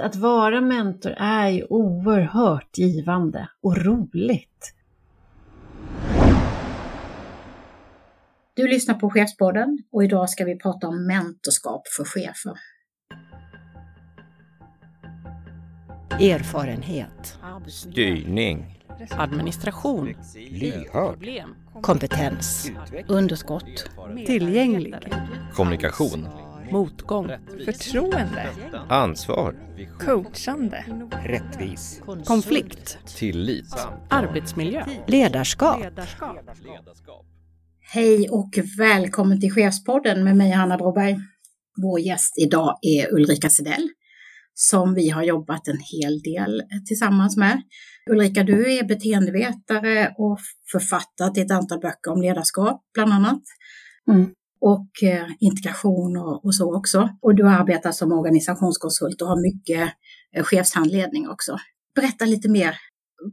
Att vara mentor är ju oerhört givande och roligt. Du lyssnar på Chefspodden och idag ska vi prata om mentorskap för chefer. Erfarenhet. Styrning. Administration. Lyhörd. Kompetens. Underskott. Tillgänglig. Kommunikation. Motgång. Förtroende. Ansvar. Coachande. Rättvis. Konflikt. Tillit. Arbetsmiljö. Ledarskap. Hej och välkommen till Chefspodden med mig Hanna Broberg. Vår gäst idag är Ulrika Sedell som vi har jobbat en hel del tillsammans med. Ulrika, du är beteendevetare och författare till ett antal böcker om ledarskap bland annat. Mm. Och eh, integration och, och, så också. Och du arbetar som organisationskonsult och har mycket eh, chefshandledning också. Berätta lite mer.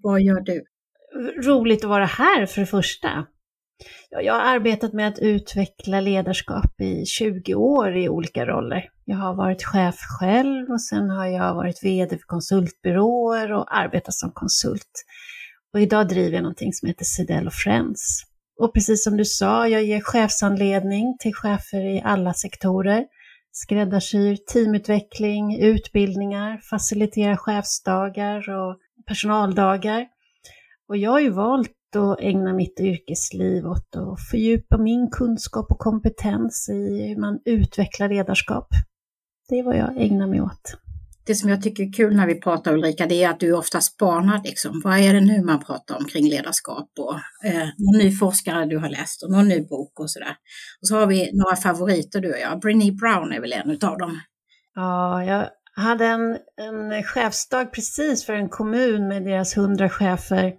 Vad gör du? Roligt att vara här för det första. Jag har arbetat med att utveckla ledarskap i 20 år i olika roller. Jag har varit chef själv och sen har jag varit VD för konsultbyråer och arbetat som konsult. Och idag driver jag någonting som heter Sidell Friends. Och precis som du sa, jag ger chefsanledning till chefer i alla sektorer, skräddarsyr teamutveckling, utbildningar, faciliterar chefsdagar och personaldagar. Och jag har ju valt att ägna mitt yrkesliv åt att fördjupa min kunskap och kompetens i hur man utvecklar ledarskap. Det är vad jag ägnar mig åt. Det som jag tycker är kul när vi pratar Ulrika, det är att du ofta spanar liksom. Vad är det nu man pratar om kring ledarskap och eh, någon ny forskare du har läst och någon ny bok och sådär. Och så har vi några favoriter du och jag. Brené Brown är väl en utav dem. Ja, jag hade en, en chefsdag precis för en kommun med deras hundra chefer.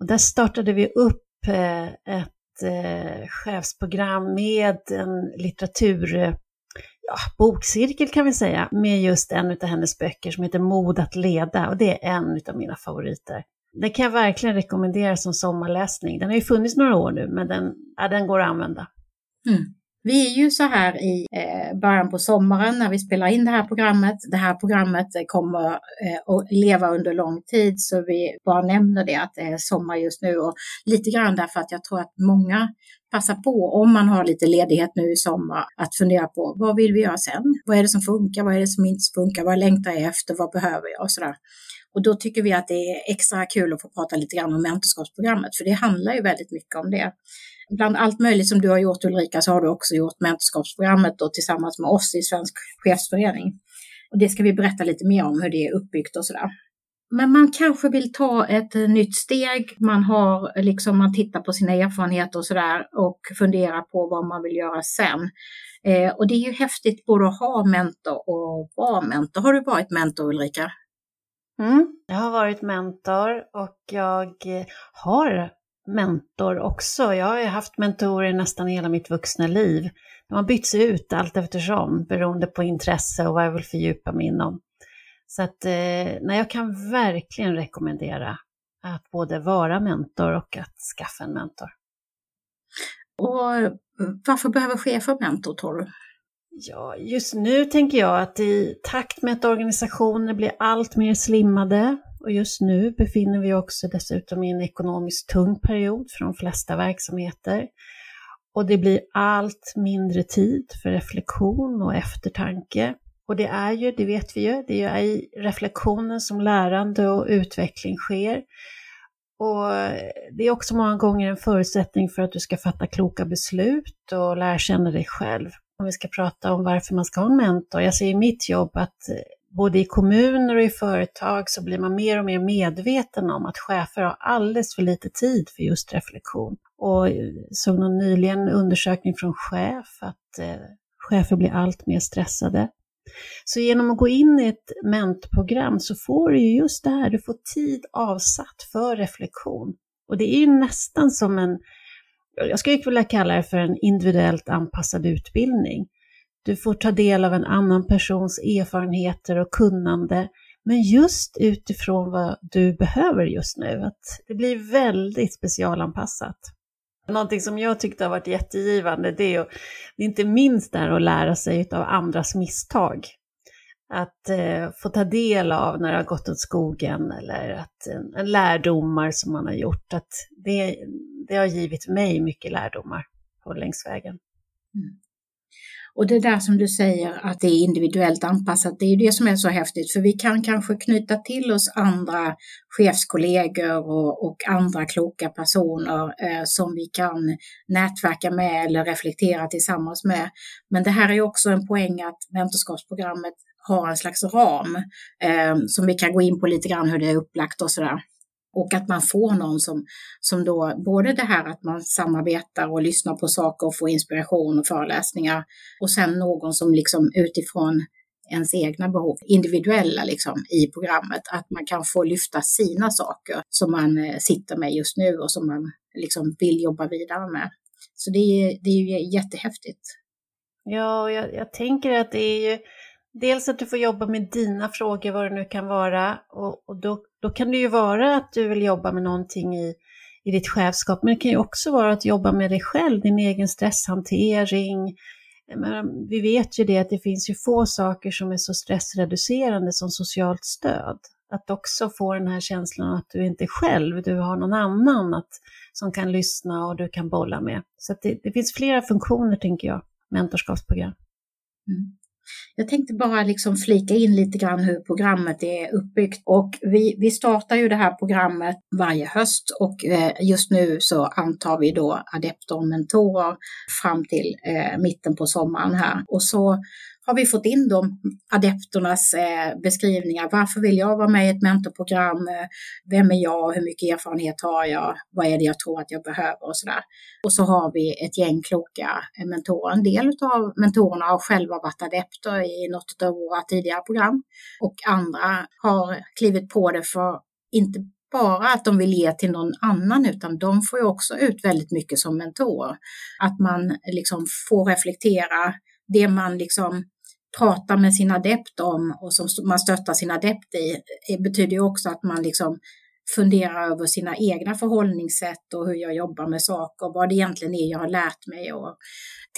Och där startade vi upp eh, ett eh, chefsprogram med en litteratur eh, ja, bokcirkel kan vi säga, med just en av hennes böcker som heter Mod att leda och det är en av mina favoriter. Den kan jag verkligen rekommendera som sommarläsning. Den har ju funnits några år nu, men den, ja, den går att använda. Mm. Vi är ju så här i eh, början på sommaren när vi spelar in det här programmet. Det här programmet eh, kommer eh, att leva under lång tid så vi bara nämner det att det är sommar just nu och lite grann därför att jag tror att många passar på om man har lite ledighet nu i sommar att fundera på vad vill vi göra sen? Vad är det som funkar? Vad är det som inte funkar? Vad längtar jag efter? Vad behöver jag? Och sådär. Och då tycker vi att det är extra kul att få prata lite grann om mentorskapsprogrammet, för det handlar ju väldigt mycket om det bland allt möjligt som du har gjort Ulrika så har du också gjort mentorskapsprogrammet då, tillsammans med oss i Svensk chefsförening. Och det ska vi berätta lite mer om hur det är uppbyggt och sådär. Men man kanske vill ta ett eh, nytt steg. Man har liksom, man tittar på sina erfarenheter och sådär och funderar på vad man vill göra sen. Eh, och det är ju häftigt både att ha mentor och vara mentor. Har du varit mentor Ulrika? Mm, jag har varit mentor och jag har mentor också. Jag har ju haft mentorer nästan hela mitt vuxna liv. De har bytts ut allt eftersom beroende på intresse och vad jag vill fördjupa mig inom. Så att eh, nej, jag kan verkligen rekommendera att både vara mentor och att skaffa en mentor. Och varför behöver chefer mentor tror du? Ja, just nu tänker jag att i takt med att organisationer blir allt mer slimmade och just nu befinner vi också dessutom i en ekonomiskt tung period för de flesta verksamheter. Och det blir allt mindre tid för reflektion och eftertanke. Och det är ju, det vet vi ju, det är ju i reflektionen som lärande och utveckling sker. Och det är också många gånger en förutsättning för att du ska fatta kloka beslut och lära känna dig själv. Om vi ska prata om varför man ska ha en mentor. Jag ser i mitt jobb att både i kommuner och i företag så blir man mer och mer medveten om att chefer har alldeles för lite tid för just reflektion. Och såg någon nyligen undersökning från chef att eh, chefer blir allt mer stressade. Så genom att gå in i ett mentprogram så får du ju just det här, du får tid avsatt för reflektion. Och det är ju nästan som en, jag skulle vilja kalla det för en individuellt anpassad utbildning. Du får ta del av en annan persons erfarenheter och kunnande, men just utifrån vad du behöver just nu. Att det blir väldigt specialanpassat. Någonting som jag tyckte har varit jättegivande, det är, ju, det är inte minst där att lära sig av andras misstag. att eh, få ta del av när det har gått åt skogen eller att en, en lärdomar som man har gjort. Att det, det har givit mig mycket lärdomar på längs vägen. Mm. Och det där som du säger att det är individuellt anpassat, det är det som är så häftigt, för vi kan kanske knyta till oss andra chefskollegor och, och andra kloka personer eh, som vi kan nätverka med eller reflektera tillsammans med. Men det här är också en poäng att mentorskapsprogrammet har en slags ram eh, som vi kan gå in på lite grann hur det är upplagt och sådär. Och att man får någon som, som då, både det här att man samarbetar och lyssnar på saker och får inspiration och föreläsningar och sen någon som liksom utifrån ens egna behov, individuella liksom i programmet, att man kan få lyfta sina saker som man eh, sitter med just nu och som man liksom vill jobba vidare med. Så det är, det är ju jättehäftigt. Ja, jag, jag tänker att det är ju dels att du får jobba med dina frågor, vad det nu kan vara, och, och då, då kan det ju vara att du vill jobba med någonting i, i ditt chefskap, men det kan ju också vara att jobba med dig själv, din egen stresshantering. Men vi vet ju det att det finns ju få saker som är så stressreducerande som socialt stöd. Att också få den här känslan att du inte är själv, du har någon annan att, som kan lyssna och du kan bolla med. Så det, det finns flera funktioner, tänker jag, mentorskapsprogram. Mm. Jag tänkte bara liksom flika in lite grann hur programmet är uppbyggt. Och vi, vi startar ju det här programmet varje höst och eh, just nu så antar vi då adepter och mentorer fram till eh, mitten på sommaren här. Och så har vi fått in de adepternas eh, beskrivningar. Varför vill jag vara med i ett mentorprogram? Eh, vem är jag? Hur mycket erfarenhet har jag? Vad är det jag tror att jag behöver och sådär. Och så har vi ett gäng kloka mentorer. En del av mentorerna har själva varit adepter i något av våra tidigare program och andra har klivit på det för inte bara att de vill ge till någon annan utan de får ju också ut väldigt mycket som mentor. Att man liksom får reflektera det man liksom pratar med sin adept om och som man stöttar sin adept i betyder ju också att man liksom funderar över sina egna förhållningssätt och hur jag jobbar med saker, vad det egentligen är jag har lärt mig och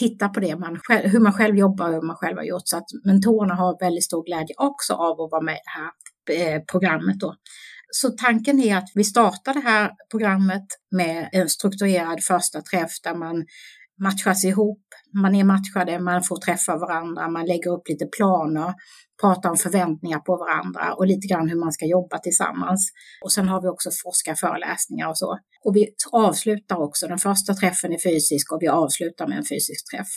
titta på det, man själv, hur man själv jobbar och hur man själv har gjort. Så att mentorerna har väldigt stor glädje också av att vara med i det här eh, programmet. Då. Så tanken är att vi startar det här programmet med en strukturerad första träff där man matchas ihop, man är matchade, man får träffa varandra, man lägger upp lite planer, pratar om förväntningar på varandra och lite grann hur man ska jobba tillsammans. Och sen har vi också forskarföreläsningar och så. Och vi avslutar också, den första träffen är fysisk och vi avslutar med en fysisk träff.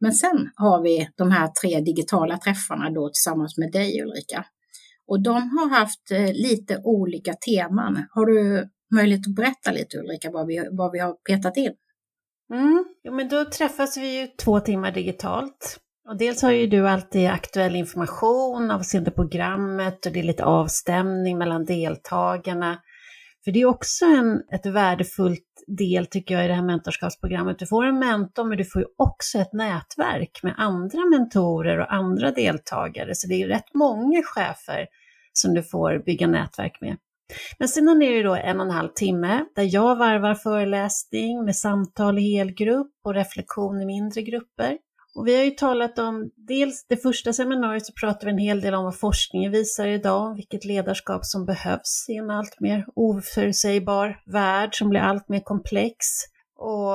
Men sen har vi de här tre digitala träffarna då tillsammans med dig Ulrika. Och de har haft eh, lite olika teman. Har du möjlighet att berätta lite Ulrika vad vi, vad vi har petat in? Mm. Jo, men då träffas vi ju två timmar digitalt. Och dels har ju du alltid aktuell information avseende programmet och det är lite avstämning mellan deltagarna. För det är också en, ett värdefullt del tycker jag i det här mentorskapsprogrammet. Du får en mentor men du får ju också ett nätverk med andra mentorer och andra deltagare. Så det är rätt många chefer som du får bygga nätverk med. Men sedan är det då en och en halv timme där jag varvar föreläsning med samtal i helgrupp och reflektion i mindre grupper. Och vi har ju talat om, dels det första seminariet så pratade vi en hel del om vad forskningen visar idag, vilket ledarskap som behövs i en allt mer oförutsägbar värld som blir allt mer komplex. Och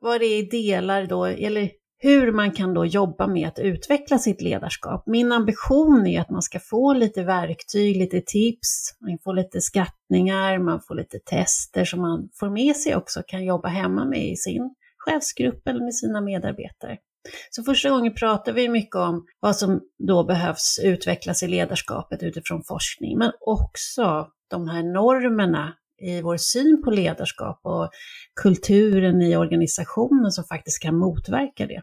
vad det är i delar då, eller hur man kan då jobba med att utveckla sitt ledarskap. Min ambition är att man ska få lite verktyg, lite tips, man får lite skattningar, man får lite tester som man får med sig också kan jobba hemma med i sin chefsgrupp eller med sina medarbetare. Så första gången pratar vi mycket om vad som då behövs utvecklas i ledarskapet utifrån forskning, men också de här normerna i vår syn på ledarskap och kulturen i organisationen som faktiskt kan motverka det.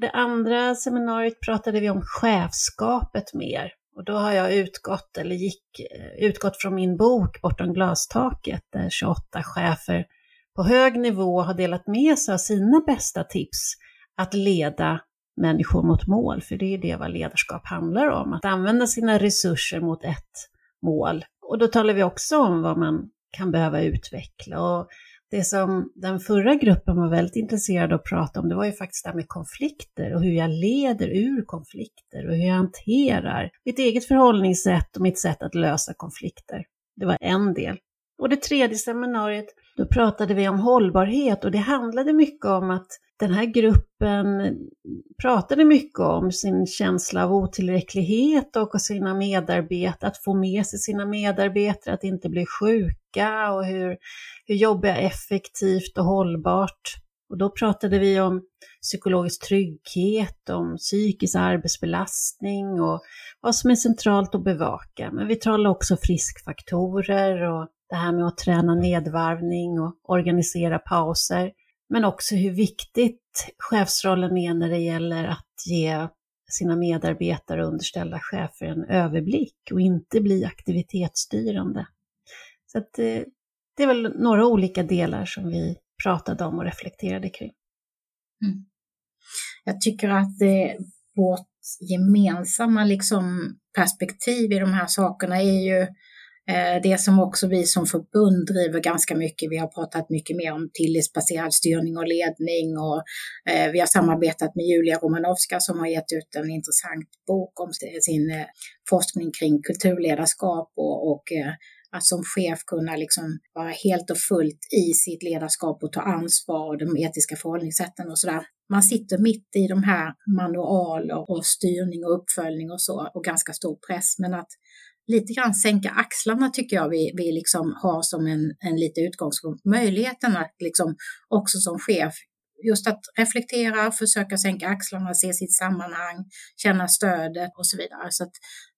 Det andra seminariet pratade vi om chefskapet mer. Och då har jag utgått, eller gick, eh, utgått från min bok Bortom glastaket, där 28 chefer på hög nivå har delat med sig av sina bästa tips att leda människor mot mål, för det är det vad ledarskap handlar om, att använda sina resurser mot ett mål. Och då talar vi också om vad man kan behöva utveckla. Och det som den förra gruppen var väldigt intresserad av att prata om, det var ju faktiskt det här med konflikter och hur jag leder ur konflikter och hur jag hanterar mitt eget förhållningssätt och mitt sätt att lösa konflikter. Det var en del. Och det tredje seminariet, då pratade vi om hållbarhet och det handlade mycket om att den här gruppen pratade mycket om sin känsla av otillräcklighet och sina medarbetare, att få med sig sina medarbetare, att inte bli sjuka och hur, hur jobbar jag effektivt och hållbart. Och då pratade vi om psykologisk trygghet, om psykisk arbetsbelastning och vad som är centralt att bevaka. Men vi talade också friskfaktorer och det här med att träna nedvarvning och organisera pauser. Men också hur viktigt chefsrollen är när det gäller att ge sina medarbetare och underställda chefer en överblick och inte bli aktivitetsstyrande. Så att, eh, det är väl några olika delar som vi pratade om och reflekterade kring. Mm. Jag tycker att det, vårt gemensamma liksom perspektiv i de här sakerna är ju Eh, Eh, det som också vi som förbund driver ganska mycket. Vi har pratat mycket mer om tillitsbaserad styrning och ledning och eh, vi har samarbetat med Julia Romanovska som har gett ut en intressant bok om sin eh, forskning kring kulturledarskap och, och att som chef kunna liksom vara helt och fullt i sitt ledarskap och ta ansvar och de etiska förhållningssätten och sådär. Man sitter mitt i de här manualer och styrning och uppföljning och så och ganska stor press, men att lite grann sänka axlarna tycker jag vi, vi liksom har som en, en lite utgångspunkt. Möjligheten att liksom också som chef just att reflektera, försöka sänka axlarna, se sitt sammanhang, känna stödet och så vidare. Så att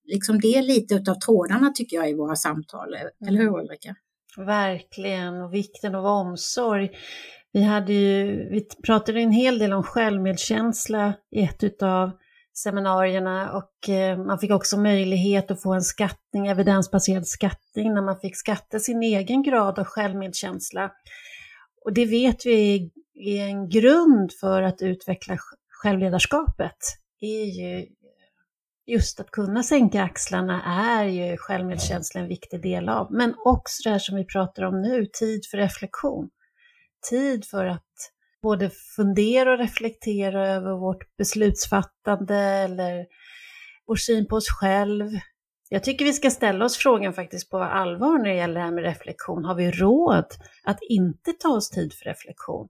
liksom det är lite utav trådarna tycker jag i våra samtal, eller hur Ulrika? Verkligen, och vikten av omsorg. Vi, hade ju, vi pratade en hel del om självmedkänsla i ett utav seminarierna och eh, man fick också möjlighet att få en skattning, evidensbaserad skattning, när man fick skatta sin egen grad av självmedkänsla. Och det vet vi är en grund för att utveckla självledarskapet, är ju just att kunna sänka axlarna är ju självmedkänsla en viktig del av. Men också det här som vi pratar om nu, tid för reflektion. Tid för att både fundera och reflektera över vårt beslutsfattande eller vår syn på oss själv. Jag tycker vi ska ställa oss frågan faktiskt på allvar när det gäller det här med reflektion. Har vi råd att inte ta oss tid för reflektion?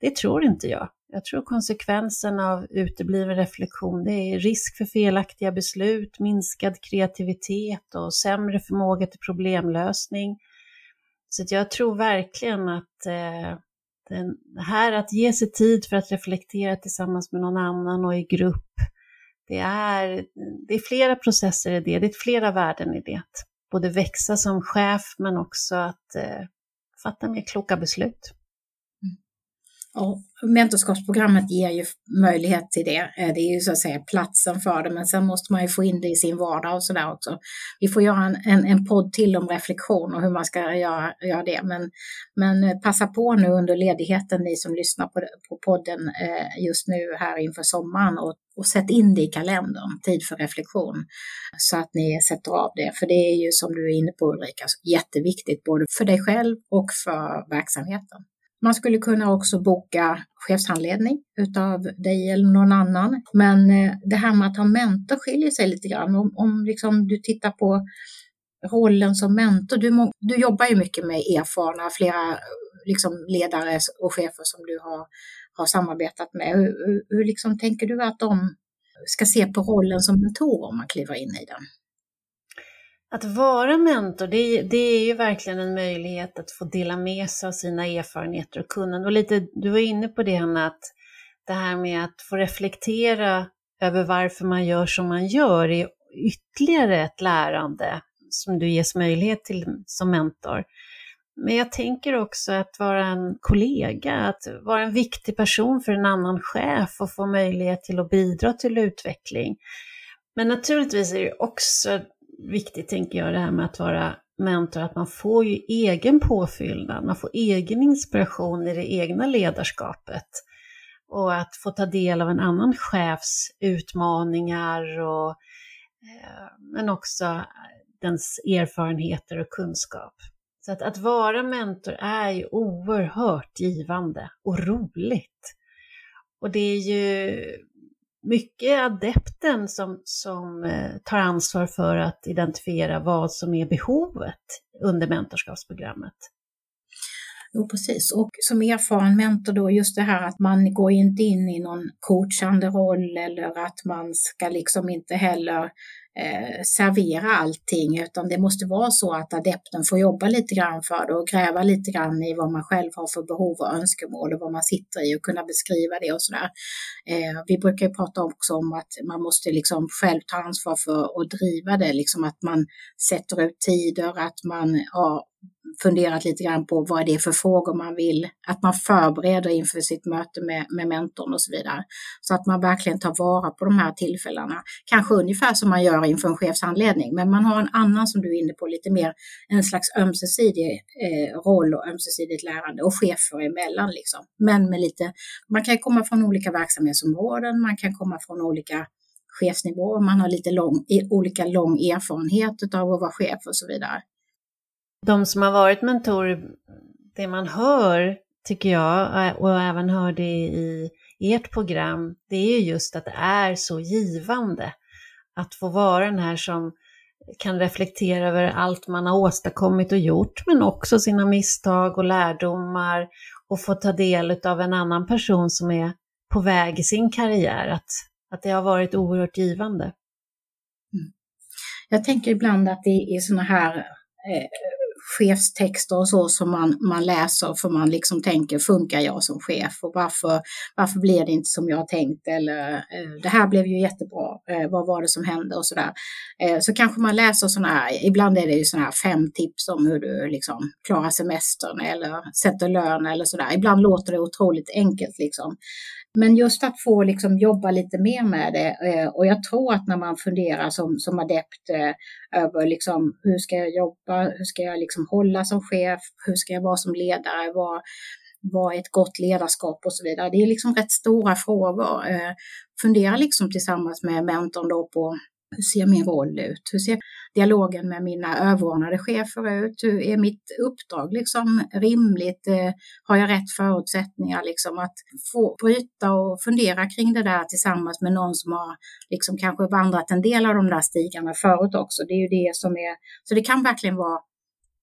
Det tror inte jag. Jag tror konsekvensen av utebliven reflektion det är risk för felaktiga beslut, minskad kreativitet och sämre förmåga till problemlösning. Så jag tror verkligen att eh, det här att ge sig tid för att reflektera tillsammans med någon annan och i grupp, det är, det är flera processer i det, det är flera värden i det. Både växa som chef men också att eh, fatta mer kloka beslut. Och mentorskapsprogrammet ger ju möjlighet till det. Eh, det är ju så att säga platsen för det, men sen måste man ju få in det i sin vardag och sådär också. Vi får göra en, en, en podd till om reflektion och hur man ska göra, göra det. Men, men eh, passa på nu under ledigheten, ni som lyssnar på, på podden eh, just nu här inför sommaren och, och sätt in det i kalendern, tid för reflektion, så att ni sätter av det. För det är ju som du är inne på Ulrika, jätteviktigt både för dig själv och för verksamheten. Man skulle kunna också boka chefshandledning utav dig eller någon annan. Men eh, det här med att ha mentor skiljer sig lite grann. Om, om liksom du tittar på rollen som mentor, du, du jobbar ju mycket med erfarna, flera liksom ledare och chefer som du har, har samarbetat med. Hur, hur, hur liksom tänker du att de ska se på rollen som mentor om man kliver in i den? Att vara mentor, det, det, är ju verkligen en möjlighet att få dela med sig av sina erfarenheter och kunnande. Och lite, du var inne på det Hanna, att det här med att få reflektera över varför man gör som man gör är ytterligare ett lärande som du ges möjlighet till som mentor. Men jag tänker också att vara en kollega, att vara en viktig person för en annan chef och få möjlighet till att bidra till utveckling. Men naturligtvis är det också viktigt, tänker jag, det här med att vara mentor, att man får ju egen påfyllnad, man får egen inspiration i det egna ledarskapet. Och att få ta del av en annan chefs utmaningar och eh, men också dens erfarenheter och kunskap. Så att, att vara mentor är ju oerhört givande och roligt. Och det är ju mycket adepten som, som eh, tar ansvar för att identifiera vad som är behovet under mentorskapsprogrammet. Jo, precis. Och som erfaren mentor då, just det här att man går inte in i någon coachande roll eller att man ska liksom inte heller eh, servera allting, utan det måste vara så att adepten får jobba lite grann för det och gräva lite grann i vad man själv har för behov och önskemål och vad man sitter i och kunna beskriva det och sådär. Eh, vi brukar ju prata också om att man måste liksom själv ta ansvar för att driva det, liksom att man sätter ut tider, att man har funderat lite grann på vad det är för frågor man vill, att man förbereder inför sitt möte med, med mentorn och så vidare. Så att man verkligen tar vara på de här tillfällena. Kanske ungefär som man gör inför en chefshandledning, men man har en annan som du är inne på, lite mer en slags ömsesidig eh, roll och ömsesidigt lärande och chefer emellan liksom. Men med lite, man kan komma från olika verksamhetsområden, man kan komma från olika chefsnivå, man har lite lång, olika lång erfarenhet av att vara chef och så vidare de som har varit mentorer, det man hör, tycker jag, eh, och även hörde i ert program, det är ju just att det är så givande att få vara den här som kan reflektera över allt man har åstadkommit och gjort, men också sina misstag och lärdomar och få ta del av en annan person som är på väg i sin karriär, att, att det har varit oerhört givande. Mm. Jag tänker ibland att det är sådana här eh, chefstexter och så som man, man läser för man liksom tänker, funkar jag som chef och varför, varför blir det inte som jag tänkt eller eh, det här blev ju jättebra, eh, vad var det som hände och sådär. Eh, så kanske man läser sådana här, ibland är det ju sådana här fem tips om hur du liksom klarar semestern eller sätter lön eller sådär. Ibland låter det otroligt enkelt liksom. Men just att få liksom jobba lite mer med det eh, och jag tror att när man funderar som, som adept eh, över liksom, hur ska jag jobba, hur ska jag liksom hålla som chef, hur ska jag vara som ledare, vad, vad är ett gott ledarskap och så vidare. Det är liksom rätt stora frågor. Eh, fundera liksom tillsammans med mentorn då på hur ser min roll ut? Hur ser dialogen med mina överordnade chefer ut? Hur är mitt uppdrag liksom rimligt? Eh, har jag rätt förutsättningar liksom att få bryta och fundera kring det där tillsammans med någon som har liksom kanske vandrat en del av de där stigarna förut också. Det är ju det som är, så det kan verkligen vara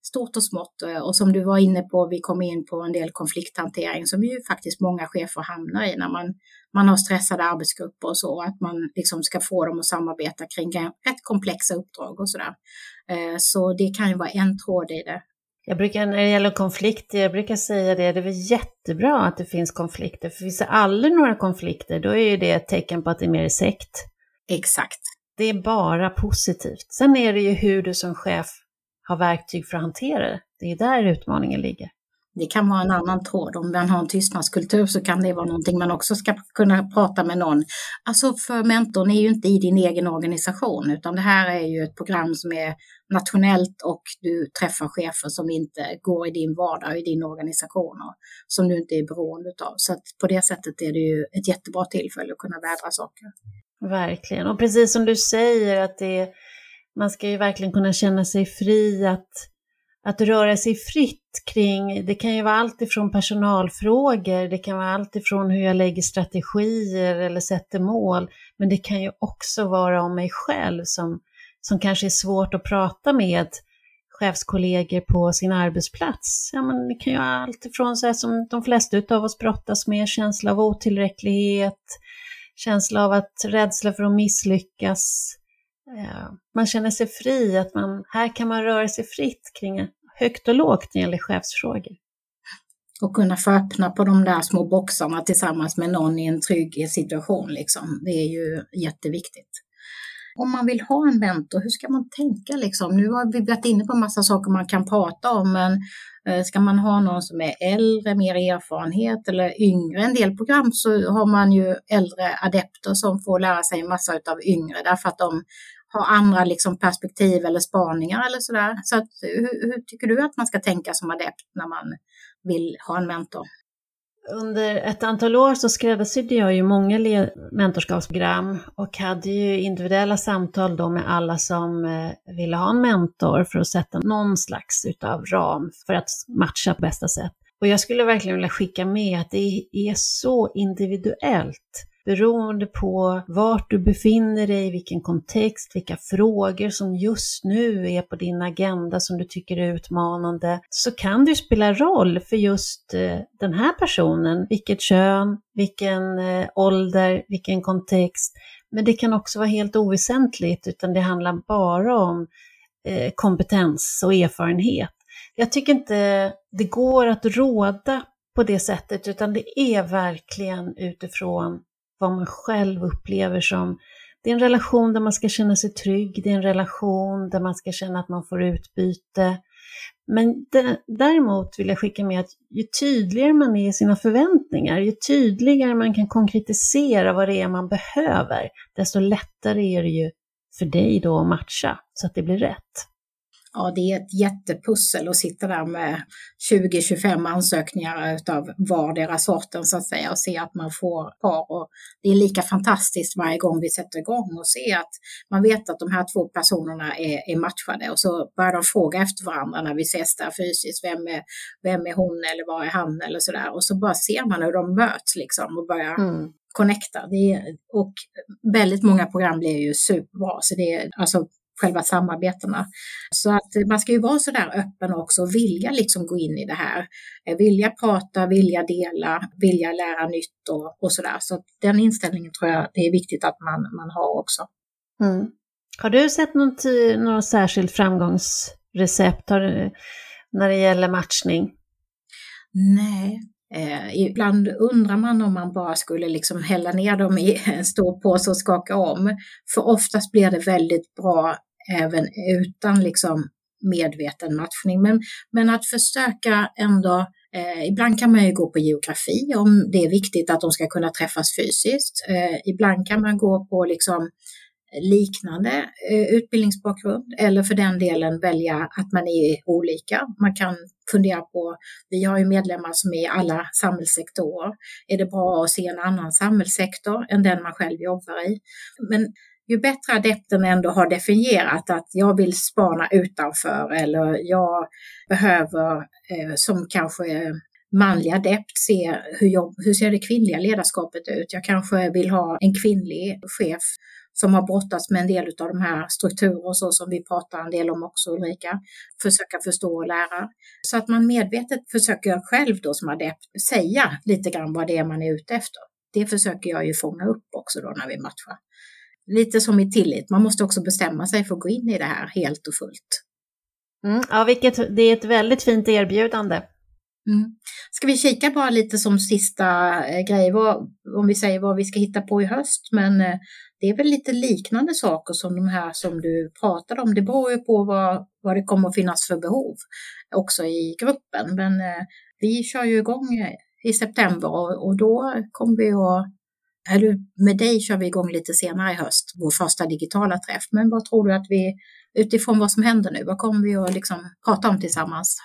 stort och smått. Eh, och som du var inne på, vi kom in på en del konflikthantering som ju faktiskt många chefer hamnar i när man, man har stressade arbetsgrupper och så, att man liksom ska få dem att samarbeta kring rätt komplexa uppdrag och sådär. Eh, så det kan ju vara en tråd i det. Jag brukar, när det gäller konflikter, jag brukar säga det, det är väl jättebra att det finns konflikter, för finns det aldrig några konflikter, då är ju det ett tecken på att det är mer sekt. Exakt. Det är bara positivt. Sen är det ju hur du som chef har verktyg för att hantera det. Det är där utmaningen ligger. Det kan vara en annan tråd. Om man har en tystnadskultur så kan det vara någonting man också ska kunna prata med någon. Alltså för mentorn är ju inte i din egen organisation utan det här är ju ett program som är nationellt och du träffar chefer som inte går i din vardag, i din organisation och som du inte är beroende av. Så på det sättet är det ju ett jättebra tillfälle att kunna vädra saker. Verkligen, och precis som du säger att det är man ska ju verkligen kunna känna sig fri att, att röra sig fritt kring, det kan ju vara allt ifrån personalfrågor, det kan vara allt ifrån hur jag lägger strategier eller sätter mål, men det kan ju också vara om mig själv som, som kanske är svårt att prata med chefskollegor på sin arbetsplats. Ja, men det kan ju vara allt ifrån så här som de flesta av oss brottas med, känsla av otillräcklighet, känsla av att rädsla för att misslyckas, Eh, man känner sig fri, att man, här kan man röra sig fritt kring högt och lågt när det gäller chefsfrågor. Och kunna få öppna på de där små boxarna tillsammans med någon i en trygg situation. Liksom. Det är ju jätteviktigt. Om man vill ha en mentor, hur ska man tänka? Liksom? Nu har vi varit inne på en massa saker man kan prata om, men eh, ska man ha någon som är äldre, mer erfarenhet eller yngre? En del program så har man ju äldre adepter som får lära sig en massa av yngre därför att de har andra liksom perspektiv eller spaningar eller sådär. Så att, hur, hur, tycker du att man ska tänka som adept när man vill ha en mentor? under ett antal år så skräddarsydde jag ju många mentorskapsprogram och hade ju individuella samtal då med alla som eh, ville ha en mentor för att sätta någon slags utav ram för att matcha på bästa sätt. Och jag skulle verkligen vilja skicka med att det är så individuellt beroende på vart du befinner dig, vilken kontext, vilka frågor som just nu är på din agenda som du tycker är utmanande, så kan det spela roll för just eh, den här personen, vilket kön, vilken eh, ålder, vilken kontext. Men det kan också vara helt oväsentligt, utan det handlar bara om eh, kompetens och erfarenhet. Jag tycker inte det går att råda på det sättet, utan det är verkligen utifrån vad man själv upplever som det är en relation där man ska känna sig trygg, det är en relation där man ska känna att man får utbyte. Men däremot vill jag skicka med att ju tydligare man är i sina förväntningar, ju tydligare man kan konkretisera vad det är man behöver, desto lättare är det ju för dig då att matcha så att det blir rätt ja, det är ett jättepussel att sitta där med 20-25 ansökningar utav vardera sorten så att säga och se att man får par. Och det är lika fantastiskt varje gång vi sätter igång och se att man vet att de här två personerna är, är matchade och så börjar de fråga efter varandra när vi ses där fysiskt. Vem är, vem är hon eller vad är han eller sådär. Och så bara ser man hur de möts liksom och börjar mm connecta. Det är, och väldigt många program blir ju superbra. Så det är, alltså, själva samarbetena. Så att man ska ju vara så där öppen också och vilja liksom gå in i det här. Eh, vilja prata, vilja dela, vilja lära nytt och, och så där. Så den inställningen tror jag det är viktigt att man, man har också. Mm. Har du sett något, något särskilt framgångsrecept när det gäller matchning? Nej, Eh, ibland undrar man om man bara skulle liksom hälla ner dem i en stor påse och skaka om. För oftast blir det väldigt bra även utan liksom medveten matchning. Men, men att försöka ändå Eh, ibland kan man ju gå på geografi om det är viktigt att de ska kunna träffas fysiskt. Eh, ibland kan man gå på liksom liknande eh, utbildningsbakgrund eller för den delen välja att man är olika. Man kan fundera på, vi har ju medlemmar som är i alla samhällssektorer. Är det bra att se en annan samhällssektor än den man själv jobbar i? Men ju bättre adepten ändå har definierat att jag vill spana utanför eller jag behöver eh, som kanske manlig adept se hur, jobb, hur ser det kvinnliga ledarskapet ut. Jag kanske vill ha en kvinnlig chef som har brottats med en del av de här strukturer så som vi pratar en del om också Ulrika, försöka förstå och lära. Så att man medvetet försöker själv då som adept säga lite grann vad det är man är ute efter. Det försöker jag ju fånga upp också då när vi matchar lite som i tillit, man måste också bestämma sig för att gå in i det här helt och fullt. Mm, ja, vilket, det är ett väldigt fint erbjudande. Mm. Ska vi kika bara lite som sista eh, grej, vad, om vi säger vad vi ska hitta på i höst, men eh, det är väl lite liknande saker som de här som du pratade om. Det beror ju på vad, vad det kommer att finnas för behov också i gruppen, men eh, vi kör ju igång i september och, och då kommer vi att eller med dig kör vi igång lite senare i höst, vår första digitala träff. Men vad tror du att vi, utifrån vad som händer nu, vad kommer vi att liksom prata om tillsammans?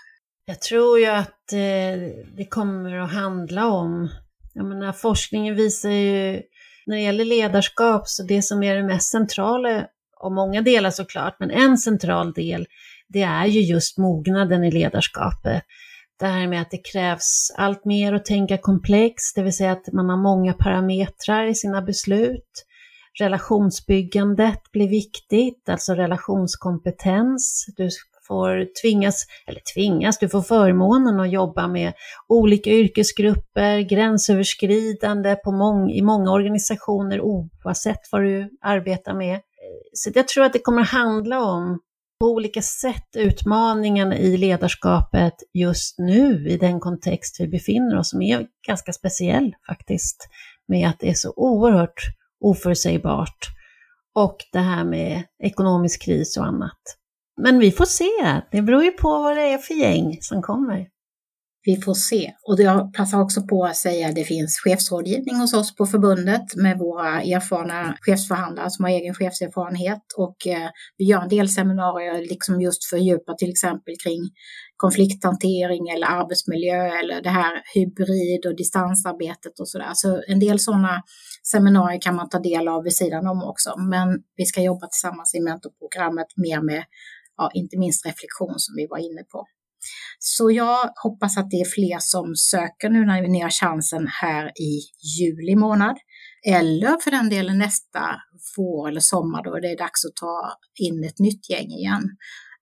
Jag tror ju att eh, det kommer att handla om, jag menar forskningen visar ju, när det gäller ledarskap, så det som är det mest centrala, och många delar såklart, men en central del, det är ju just mognaden i ledarskapet det här med att det krävs allt mer att tänka komplext, det vill säga att man har många parametrar i sina beslut. Relationsbyggandet blir viktigt, alltså relationskompetens. Du får tvingas, eller tvingas, du får förmånen att jobba med olika yrkesgrupper, gränsöverskridande på mång, i många organisationer oavsett vad du arbetar med. Så jag tror att det kommer handla om på olika sätt utmaningarna i ledarskapet just nu i den kontext vi befinner oss som är ganska speciell faktiskt, med att det är så oerhört oförutsägbart och det här med ekonomisk kris och annat. Men vi får se, det beror ju på vad det är för gäng som kommer vi får se. Och jag passar också på att säga att det finns chefsrådgivning hos oss på förbundet med våra erfarna chefsförhandlare som har egen chefserfarenhet och eh, vi gör en del seminarier liksom just för att till exempel kring konflikthantering eller arbetsmiljö eller det här hybrid och distansarbetet och sådär. Så en del sådana seminarier kan man ta del av vid sidan om också. Men vi ska jobba tillsammans i mentorprogrammet mer med, ja, inte minst reflektion som vi var inne på. Så jag hoppas att det är fler som söker nu när ni har chansen här i juli månad. Eller för den delen nästa vår eller sommar då det är dags att ta in ett nytt gäng igen.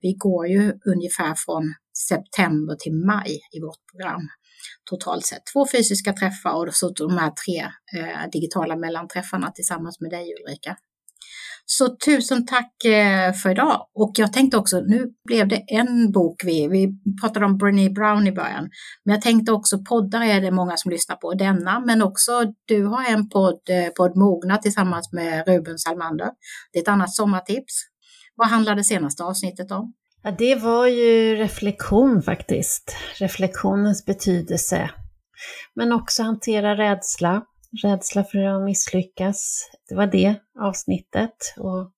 Vi går ju ungefär från september till maj i vårt program totalt sett. Två fysiska träffar och så de här tre eh, digitala mellanträffarna tillsammans med dig Ulrika. Så tusen tack eh, för idag. Och jag tänkte också, nu blev det en bok vi, vi pratade om Brené Brown i början, men jag tänkte också poddar är det många som lyssnar på, denna, men också du har en podd, eh, podd Mogna tillsammans med Ruben Salmander. Det är ett annat sommartips. Vad handlar det senaste avsnittet om? Ja, det var ju reflektion faktiskt. Reflektionens betydelse. Men också hantera rädsla. Rädsla för att misslyckas. Det var det avsnittet. Och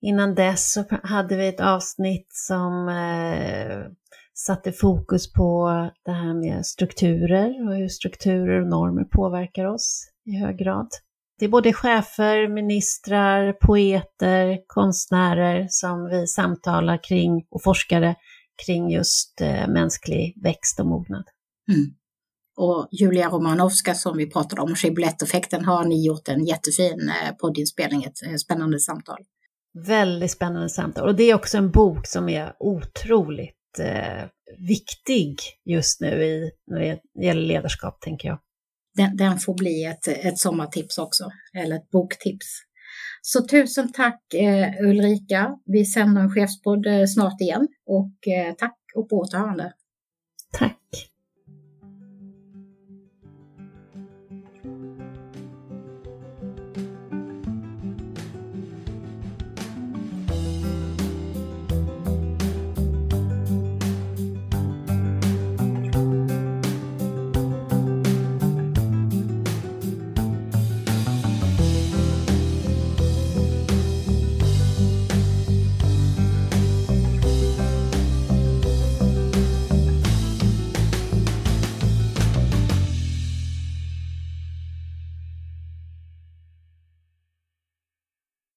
innan dess så hade vi ett avsnitt som eh, satte fokus på det här med strukturer och hur strukturer och normer påverkar oss i hög grad. Det är både chefer, ministrar, poeter, konstnärer som vi samtalar kring och forskare kring just eh, mänsklig växt och mognad. Mm. Och Julia Romanovska som vi pratade om, Skibbolett-effekten, har ni gjort en jättefin eh, poddinspelning, ett eh, spännande samtal. Väldigt spännande samtal och det är också en bok som är otroligt eh, viktig just nu i, när det gäller ledarskap, tänker jag den, den får bli ett, ett sommartips också, eller ett boktips. Så tusen tack eh, Ulrika. Vi sänder en chefspodd eh, snart igen och eh, tack och på återhörande. Tack.